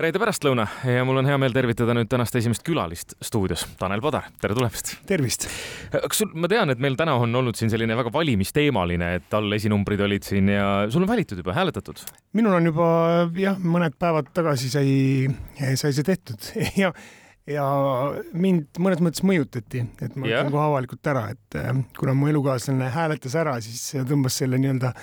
reede pärastlõuna ja mul on hea meel tervitada nüüd tänast esimest külalist stuudios, Tanel Padar, tere tulemast. tervist. kas sul, ma tean, et meil täna on olnud siin selline väga valimisteemaline, et all esinumbrid olid siin ja sul on valitud juba, hääletatud? minul on juba jah, mõned päevad tagasi sai, sai see tehtud ja ja mind mõnes mõttes mõjutati, et ma ütlen kohe avalikult ära, et äh, kuna mu elukaaslane hääletas ära, siis tõmbas selle nii-öelda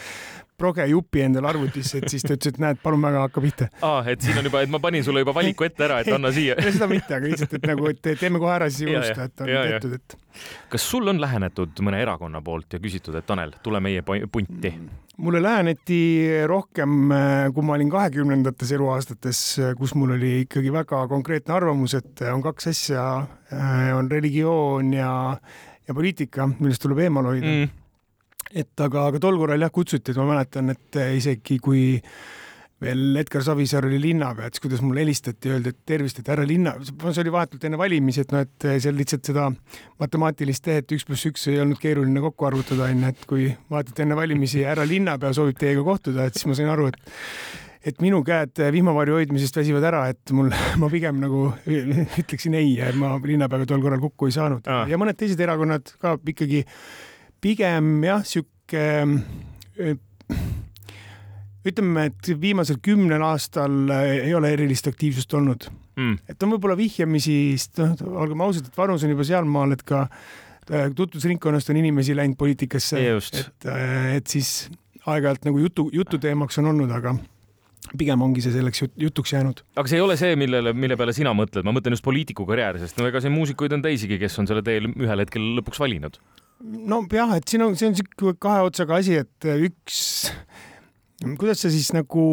progejupi endale arvutisse, et siis ta ütles, et näed, palun väga, hakka pihta. aa, et siin on juba, et ma panin sulle juba valiku ette ära, et anna siia. seda mitte, aga lihtsalt, et nagu, et teeme kohe ära, siis ei unusta, et on ja, tehtud, et. kas sul on lähenetud mõne erakonna poolt ja küsitud, et Tanel, tule meie punti? mulle läheneti rohkem, kui ma olin kahekümnendates eluaastates, kus mul oli ikkagi väga konkreetne arvamus, et on kaks asja, on religioon ja, ja poliitika, millest tuleb eemal hoida mm et aga, aga tol korral jah kutsuti, et ma mäletan, et isegi kui veel Edgar Savisaar oli linnapea, et siis kuidas mulle helistati, öeldi, et tervist, et härra linna, see oli vahetult enne valimisi, et noh, et seal lihtsalt seda matemaatilist tehet üks pluss üks ei olnud keeruline kokku arvutada, onju, et kui vaatad enne valimisi härra linnapea soovib teiega kohtuda, et siis ma sain aru, et et minu käed vihmavarju hoidmisest väsivad ära, et mul, ma pigem nagu ütleksin ei, ma linnapeaga tol korral kokku ei saanud ah. ja mõned teised erakonnad ka ikkagi pigem jah, sihuke ütleme, et viimasel kümnel aastal ei ole erilist aktiivsust olnud. Mm.. et on võib-olla vihjamisi, sest noh, olgem ausad, et vanus on juba sealmaal, et ka tutvusringkonnast on inimesi läinud poliitikasse, et, et siis aeg-ajalt nagu jutu, jututeemaks on olnud, aga pigem ongi see selleks jutuks jäänud. aga see ei ole see, millele, mille peale sina mõtled, ma mõtlen just poliitiku karjääri, sest no ega siin muusikuid on teisigi, kes on selle teel ühel hetkel lõpuks valinud nojah, et siin on, see on sihuke kahe otsaga asi, et üks, kuidas sa siis nagu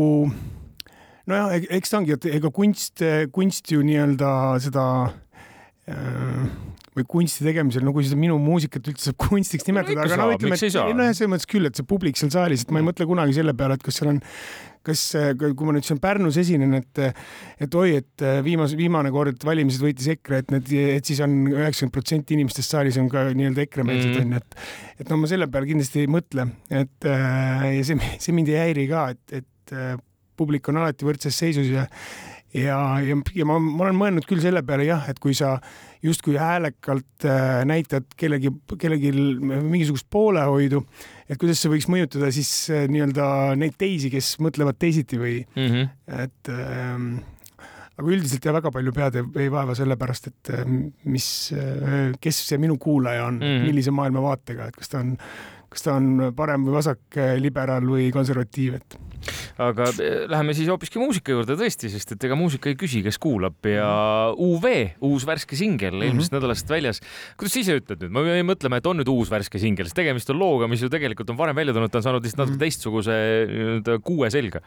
nojah, eks ta ongi, et ega kunst, kunst ju nii-öelda seda äh, või kunsti tegemisel, no kui seda minu muusikat üldse saab kunstiks nimetada, aga no ütleme, et nojah, selles mõttes küll, et see publik seal saalis, et ma ei mõtle kunagi selle peale, et kas seal on kas, kui ma nüüd siin Pärnus esinen, et, et oi, et viimase, viimane kord valimised võitis EKRE, et need, et siis on üheksakümmend protsenti inimestest saalis on ka nii-öelda EKRE-meelsed mm. onju, et, et no ma selle peale kindlasti ei mõtle, et ja see, see mind ei häiri ka, et, et publik on alati võrdses seisus ja ja, ja, ja ma, ma olen mõelnud küll selle peale jah, et kui sa justkui häälekalt äh, näitad kellegi, kellelgi mingisugust poolehoidu, et kuidas see võiks mõjutada siis äh, nii-öelda neid teisi, kes mõtlevad teisiti või mm, -hmm. et ähm, aga üldiselt ja väga palju pead ei, vaeva sellepärast, et äh, mis, äh, kes see minu kuulaja on mm, -hmm. millise maailmavaatega, et kas ta on, kas ta on parem või vasak liberaal või konservatiiv, et aga eh, läheme siis hoopiski muusika juurde tõesti, sest et ega muusika ei küsi, kes kuulab ja UV, uus värske singel mm -hmm. eelmisest nädalast väljas. kuidas sa ise ütled nüüd, me jäime mõtlema, et on nüüd uus värske singel, sest tegemist on looga, mis ju tegelikult on varem välja tulnud, ta on saanud lihtsalt natuke mm -hmm. teistsuguse nii-öelda kuue selga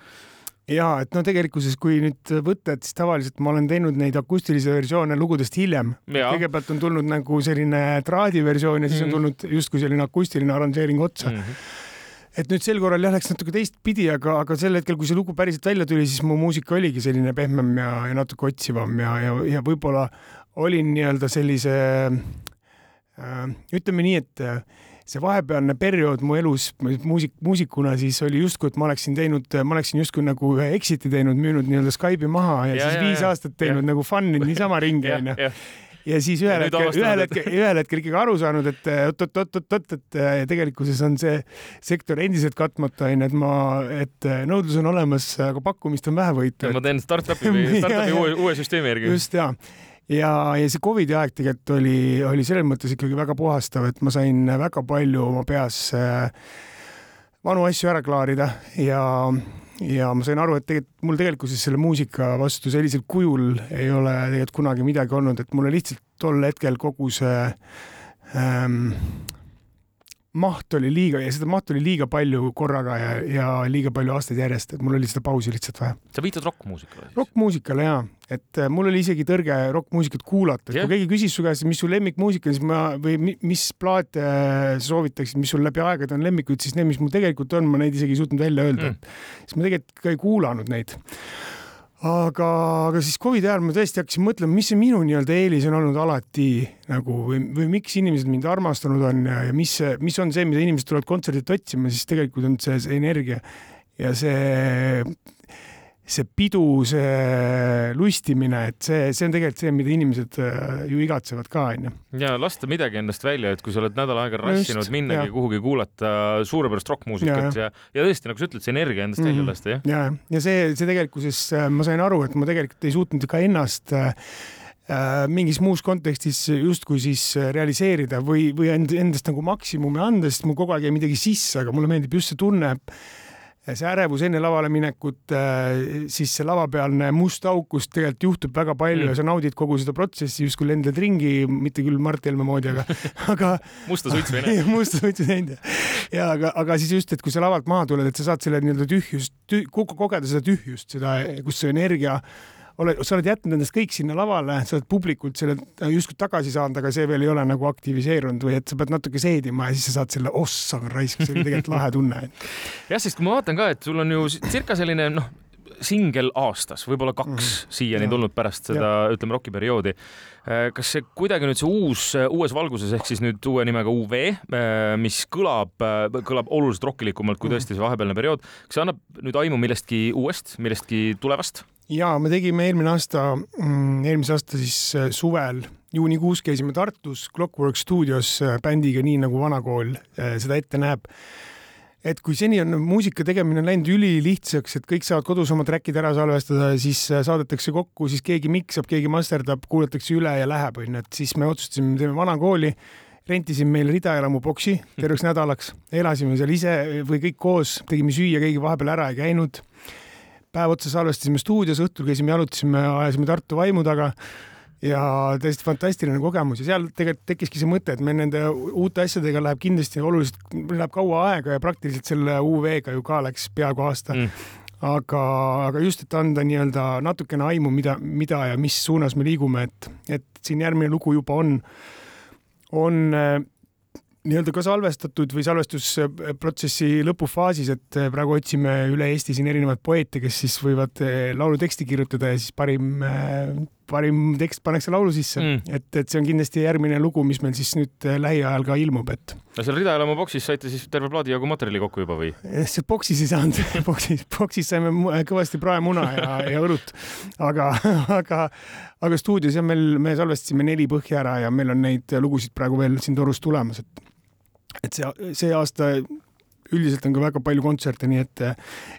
ja et no tegelikkuses, kui nüüd võtta, et siis tavaliselt ma olen teinud neid akustilisi versioone lugudest hiljem. kõigepealt on tulnud nagu selline traadiversioon ja siis mm -hmm. on mhm. tulnud justkui selline akustiline arranžeering otsa mm. -hmm et nüüd sel korral jah, läks natuke teistpidi, aga, aga sel hetkel, kui see lugu päriselt välja tuli, siis mu muusika oligi selline pehmem ja, ja natuke otsivam ja, ja, ja võib-olla olin nii-öelda sellise äh, ütleme nii, et äh, see vahepealne periood mu elus muusik, muusikuna siis oli justkui, et ma oleksin teinud, ma oleksin justkui nagu ühe exit'i teinud, müünud nii-öelda Skype'i maha ja, ja siis ja, viis ja, aastat teinud ja. nagu fun'i niisama ringi onju ja siis ühel hetkel, ühel hetkel, ühel hetkel ikkagi aru saanud, et oot-oot-oot-oot, et tegelikkuses on see sektor endiselt katmata, onju, et ma, et nõudlus on olemas, aga pakkumist on vähevõitu. ma teen startup'i või startup'i uue, uue süsteemi järgi. just ja ja, ja see Covidi aeg tegelikult oli, oli selles mõttes ikkagi väga puhastav, et ma sain väga palju oma peas äh, vanu asju ära klaarida ja, ja ma sain aru, et tegelikult mul tegelikkuses selle muusika vastu sellisel kujul ei ole tegelikult kunagi midagi olnud, et mulle lihtsalt tol hetkel kogu see ähm, maht oli liiga ja seda mahtu oli liiga palju korraga ja, ja liiga palju aastaid järjest, et mul oli seda pausi lihtsalt vaja. sa viitad rokkmuusikale rokkmuusikale jaa, et äh, mul oli isegi tõrge rokkmuusikat kuulata, et yeah. kui keegi küsis su käest, mis su lemmikmuusika on, siis ma või mis plaate äh, soovitaksid, mis sul läbi aegade on lemmikud, siis need, mis mul tegelikult on, ma neid isegi ei suutnud välja öelda mm., siis ma tegelikult ka ei kuulanud neid aga, aga siis Covidi ajal ma tõesti hakkasin mõtlema, mis see minu nii-öelda eelis on olnud alati nagu või, või miks inimesed mind armastanud on ja, ja mis, mis on see, mida inimesed tulevad kontserdilt otsima, siis tegelikult on see, see energia ja see see pidu, see lustimine, et see, see on tegelikult see, mida inimesed äh, ju igatsevad ka, onju. ja lasta midagi endast välja, et kui sa oled nädal aega rassinud minnagi ja. kuhugi kuulata suurepärast rokkmuusikat ja, ja, ja tõesti, nagu sa ütled, see energia endast mm -hmm. välja lasta, jah. ja, ja see, see tegelikkuses äh, ma sain aru, et ma tegelikult ei suutnud ka ennast äh, mingis muus kontekstis justkui siis realiseerida või, või endast nagu maksimumi anda, sest mul kogu aeg jäi midagi sisse, aga mulle meeldib just see tunne, see ärevus enne lavale minekut, äh, siis see lavapealne must auk, kus tegelikult juhtub väga palju mm. ja sa naudid kogu seda protsessi, justkui lendad ringi, mitte küll Mart Helme moodi, aga, aga musta suitsu ei näe. musta suitsu ei näinud ja aga, aga siis just, et kui sa lavalt maha tuled, et sa saad selle nii-öelda tühjust tüh,, kogeda seda tühjust, seda, kus see energia oled, sa oled jätnud endast kõik sinna lavale, sa oled publikult selle justkui tagasi saanud, aga see veel ei ole nagu aktiviseerunud või et sa pead natuke seedima ja siis sa saad selle ossa raisk, see oli tegelikult lahe tunne. jah, sest kui ma vaatan ka, et sul on ju circa selline noh, singel aastas, võib-olla kaks mm. siiani ja. tulnud pärast seda, ütleme, rokiperioodi. Kas see kuidagi nüüd see uus, uues valguses ehk siis nüüd uue nimega UV, äh, mis kõlab, äh, kõlab oluliselt rokkilikumalt kui mhm. tõesti see vahepealne periood, kas see annab nüüd aimu millestki uuest, millestki tulevast? Ja me tegime eelmine aasta, mm, eelmise aasta siis äh, suvel juunikuus käisime Tartus Clockwork stuudios äh, bändiga, nii nagu vanakool äh, seda ette näeb. et kui seni on muusika tegemine läinud ülilihtsaks, et kõik saavad kodus oma track'id ära salvestada, siis saadetakse kokku, siis keegi miksab, keegi masterdab, kuulatakse üle ja läheb, onju, et siis me otsustasime, teeme vanakooli rentisin meile ridaelamu boksi terveks nädalaks, elasime seal ise või kõik koos, tegime süüa, keegi vahepeal ära ei käinud päev otsa salvestasime stuudios, õhtul käisime, jalutasime, ajasime Tartu vaimu taga. Ja täiesti fantastiline kogemus. Ja seal tegelikult tekkiski see mõte, et meil nende uute asjadega läheb kindlasti oluliselt, läheb kaua aega ja praktiliselt selle UV-ga ju ka läks peaaegu aasta. Mm. aga, aga just, et anda nii-öelda natukene aimu, mida, mida ja mis suunas me liigume, et, et siin järgmine lugu juba on, on nii-öelda ka salvestatud või salvestusprotsessi lõpufaasis, et eh, praegu otsime üle Eesti siin erinevaid poeete, kes siis võivad eh, laulu teksti kirjutada ja siis parim, eh, parim tekst pannakse laulu sisse mm.. et, et see on kindlasti järgmine lugu, mis meil siis nüüd lähiajal ka ilmub, et. no seal Ridaelamu boksis saite siis terve plaadi jagu materjali kokku juba või? see boksis ei saanud boksis, boksis saime kõvasti praemuna ja, ja õlut, aga, aga, aga stuudios ja meil, me salvestasime neli põhja ära ja meil on neid lugusid praegu veel siin torus tulemas, et et see, see aasta üldiselt on ka väga palju kontserte, nii et,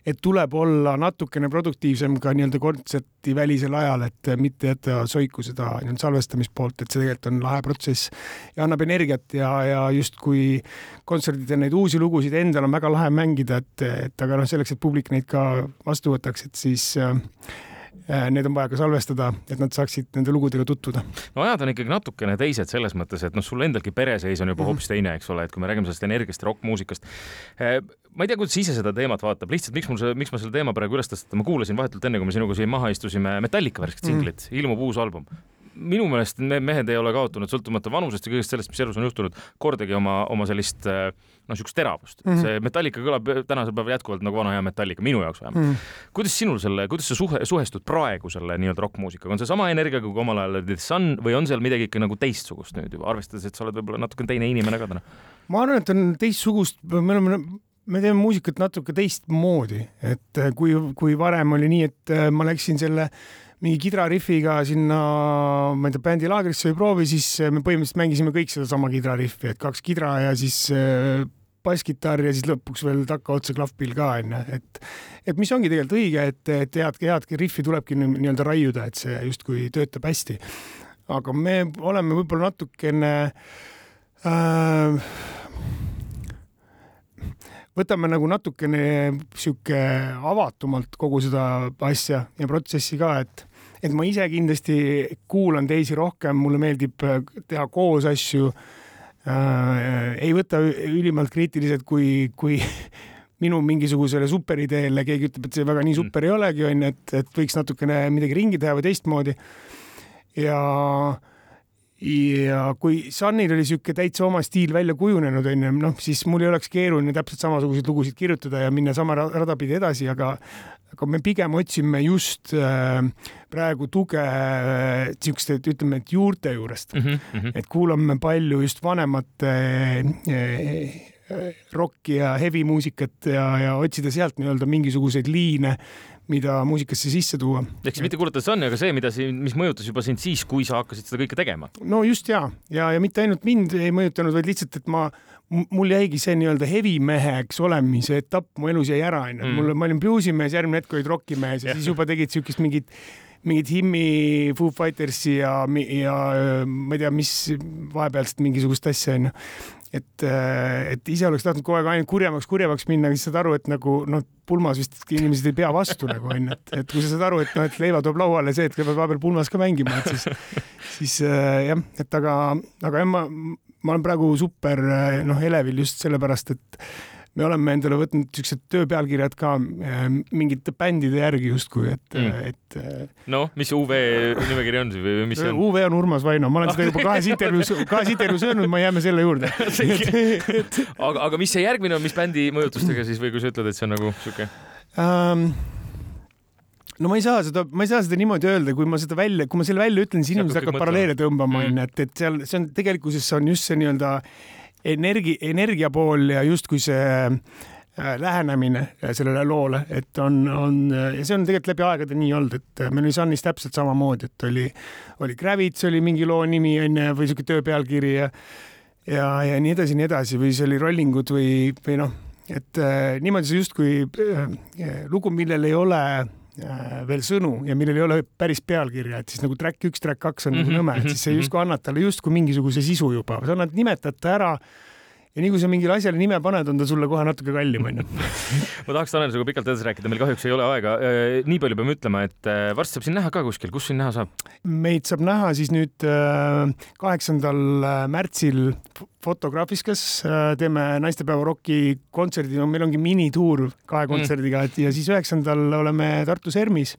et tuleb olla natukene produktiivsem ka nii-öelda kontserti välisel ajal, et mitte jätta soiku seda nii-öelda salvestamispoolt, et see tegelikult on lahe protsess ja annab energiat ja, ja justkui kontserdidel neid uusi lugusid endal on väga lahe mängida, et, et aga noh, selleks, et publik neid ka vastu võtaks, et siis Äh, need on vaja ka salvestada, et nad saaksid nende lugudega tutvuda. no ajad on ikkagi natukene teised selles mõttes, et noh, sul endalgi pereseis on juba mm -hmm. hoopis teine, eks ole, et kui me räägime sellest energiast ja rokkmuusikast. Äh, ma ei tea, kuidas ise seda teemat vaatab, lihtsalt miks mul see, miks ma selle teema praegu üles tõstan, ma kuulasin vahetult enne, kui me sinuga siin maha istusime Metallica värsket singlit mm, -hmm. ilmub uus album minu meelest need mehed ei ole kaotanud, sõltumata vanusest ja kõigest sellest, mis elus on juhtunud, kordagi oma, oma sellist äh, noh, niisugust teravust mm. -hmm. see Metallica kõlab tänasel päeval jätkuvalt nagu vana hea Metallica, minu jaoks vähemalt mm. -hmm. kuidas sinul selle, kuidas sa suhe, suhestud praegu selle nii-öelda rokkmuusikaga, on see sama energiaga kui omal ajal The Sun või on seal midagi ikka nagu teistsugust nüüd juba, arvestades, et sa oled võib-olla natuke teine inimene ka täna? ma arvan, et on teistsugust, me oleme me teeme muusikat natuke teistmoodi, et kui, kui varem oli nii, et ma läksin selle mingi kidrariffiga sinna, ma ei tea, bändilaagrisse või proovi, siis me põhimõtteliselt mängisime kõik sedasama kidrariffi, et kaks kidra ja siis äh, basskitarr ja siis lõpuks veel takkaotsa klahvpill ka onju, et et mis ongi tegelikult õige, et, et head, head riffi tulebki nii-öelda raiuda, et see justkui töötab hästi. aga me oleme võib-olla natukene äh, võtame nagu natukene sihuke avatumalt kogu seda asja ja protsessi ka, et et ma ise kindlasti kuulan teisi rohkem, mulle meeldib äh, teha koos asju äh,. ei võta ülimalt kriitiliselt, kui, kui minu mingisugusele superideele keegi ütleb, et see väga nii super mm. ei olegi, onju, et, et võiks natukene midagi ringi teha või teistmoodi. ja, ja kui Sunil oli sihuke täitsa oma stiil välja kujunenud, onju, noh, siis mul ei oleks keeruline täpselt samasuguseid lugusid kirjutada ja minna sama rada pidi edasi, aga, aga me pigem otsime just äh, praegu tuge äh, siukeste, ütleme, et juurte juurest mm. -hmm. et kuulame palju just vanemate äh, rokki ja heavy muusikat ja, ja otsida sealt nii-öelda mingisuguseid liine, mida muusikasse sisse tuua. ehk siis mitte kuulata Sunny, aga see, mida siin, mis mõjutas juba sind siis, kui sa hakkasid seda kõike tegema? no just ja, ja, ja mitte ainult mind ei mõjutanud, vaid lihtsalt, et ma, mul jäigi see nii-öelda heavy meheks olemise etapp mu elus jäi ära, onju. Mm. mul, ma olin bluusimees, järgmine hetk olid rockimees ja Jah. siis juba tegid siukest mingit mingit himmi Foo Fightersi ja, ja ma ei tea, mis vahepealset mingisugust asja onju et, et ise oleks tahtnud kogu aeg ainult kurjemaks, kurjemaks minna, siis saad aru, et nagu noh, pulmas vist inimesed ei pea vastu nagu onju, et, et kui sa saad aru, et noh, et leiva toob lauale see, et sa pead vahepeal pulmas ka mängima, et siis, siis äh, jah, et aga, aga jah, ma, ma olen praegu super äh, noh, elevil just sellepärast, et me oleme endale võtnud siuksed tööpealkirjad ka äh, mingite bändide järgi justkui, et Mm. mm., et äh, noh, mis UV nimekiri on või või mis see on? UV on Urmas Vaino, ma olen seda juba kahes intervjuus, kahes intervjuus öelnud, ma jääme selle juurde. aga, aga mis see järgmine on, mis bändi mõjutustega siis või kui sa ütled, et see on nagu sihuke? um, no ma ei saa seda, ma ei saa seda niimoodi öelda, kui ma seda välja, kui ma selle välja ütlen, siis inimesed hakkavad paralleele tõmbama, Mm. onju, et, et seal, see on tegelikkuses on just see nii-öelda energia, energia pool ja justkui see äh, lähenemine sellele loole, et on, on ja see on tegelikult läbi aegade nii olnud, et meil oli Sunnis täpselt samamoodi, et oli, oli Gravits oli mingi loo nimi onju või siuke töö pealkiri ja ja, ja nii edasi, nii edasi või see oli Rollingud või, või noh, et äh, niimoodi see justkui äh, lugu, millel ei ole äh, veel sõnu ja millel ei ole päris pealkirja, et siis nagu track üks, track kaks on mm Mhm, -hmm, nõme, et siis see mhm, justkui annab talle justkui mingisuguse sisu juba, sa annad nimetada ta ära ja nii kui sa mingile asjale nime paned, on ta sulle kohe natuke kallim onju. ma tahaks Tanel sinuga pikalt edasi rääkida, meil kahjuks ei ole aega. nii palju peame ütlema, et äh, varsti saab sind näha ka kuskil, kus sind näha saab? meid saab näha siis nüüd kaheksandal märtsil Fotografiskas, teeme naistepäeva roki kontserdi, no meil ongi minituur kahe kontserdiga et ja siis üheksandal oleme Tartus ERMis.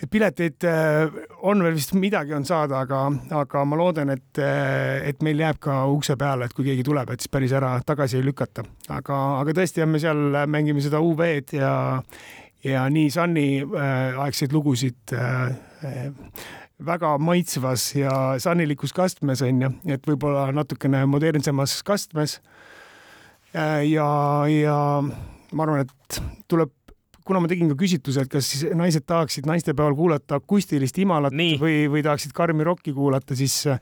Et pileteid äh, on veel vist midagi on saada, aga, aga ma loodan, et, et meil jääb ka ukse peale, et kui keegi tuleb, et siis päris ära tagasi ei lükata, aga, aga tõesti, me seal mängime seda UV-d ja ja nii Sunny äh, aegseid lugusid äh, äh, väga maitsvas ja sannilikus kastmes onju, et võib-olla natukene modernsemas kastmes. ja, ja ma arvan, et tuleb, kuna ma tegin ka küsitluse, et kas naised tahaksid naistepäeval kuulata akustilist Imalat Nii. või, või tahaksid karmi rokki kuulata, siis äh,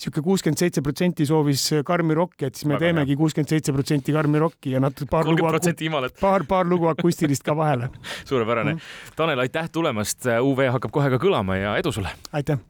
sihuke kuuskümmend seitse protsenti soovis karmi rokki, et siis me Väga teemegi kuuskümmend seitse protsenti karmi rokki ja natuke paar lugu paar, paar lugu akustilist ka vahele. suurepärane. Tanel, aitäh tulemast, UV hakkab kohe ka kõlama ja edu sulle. aitäh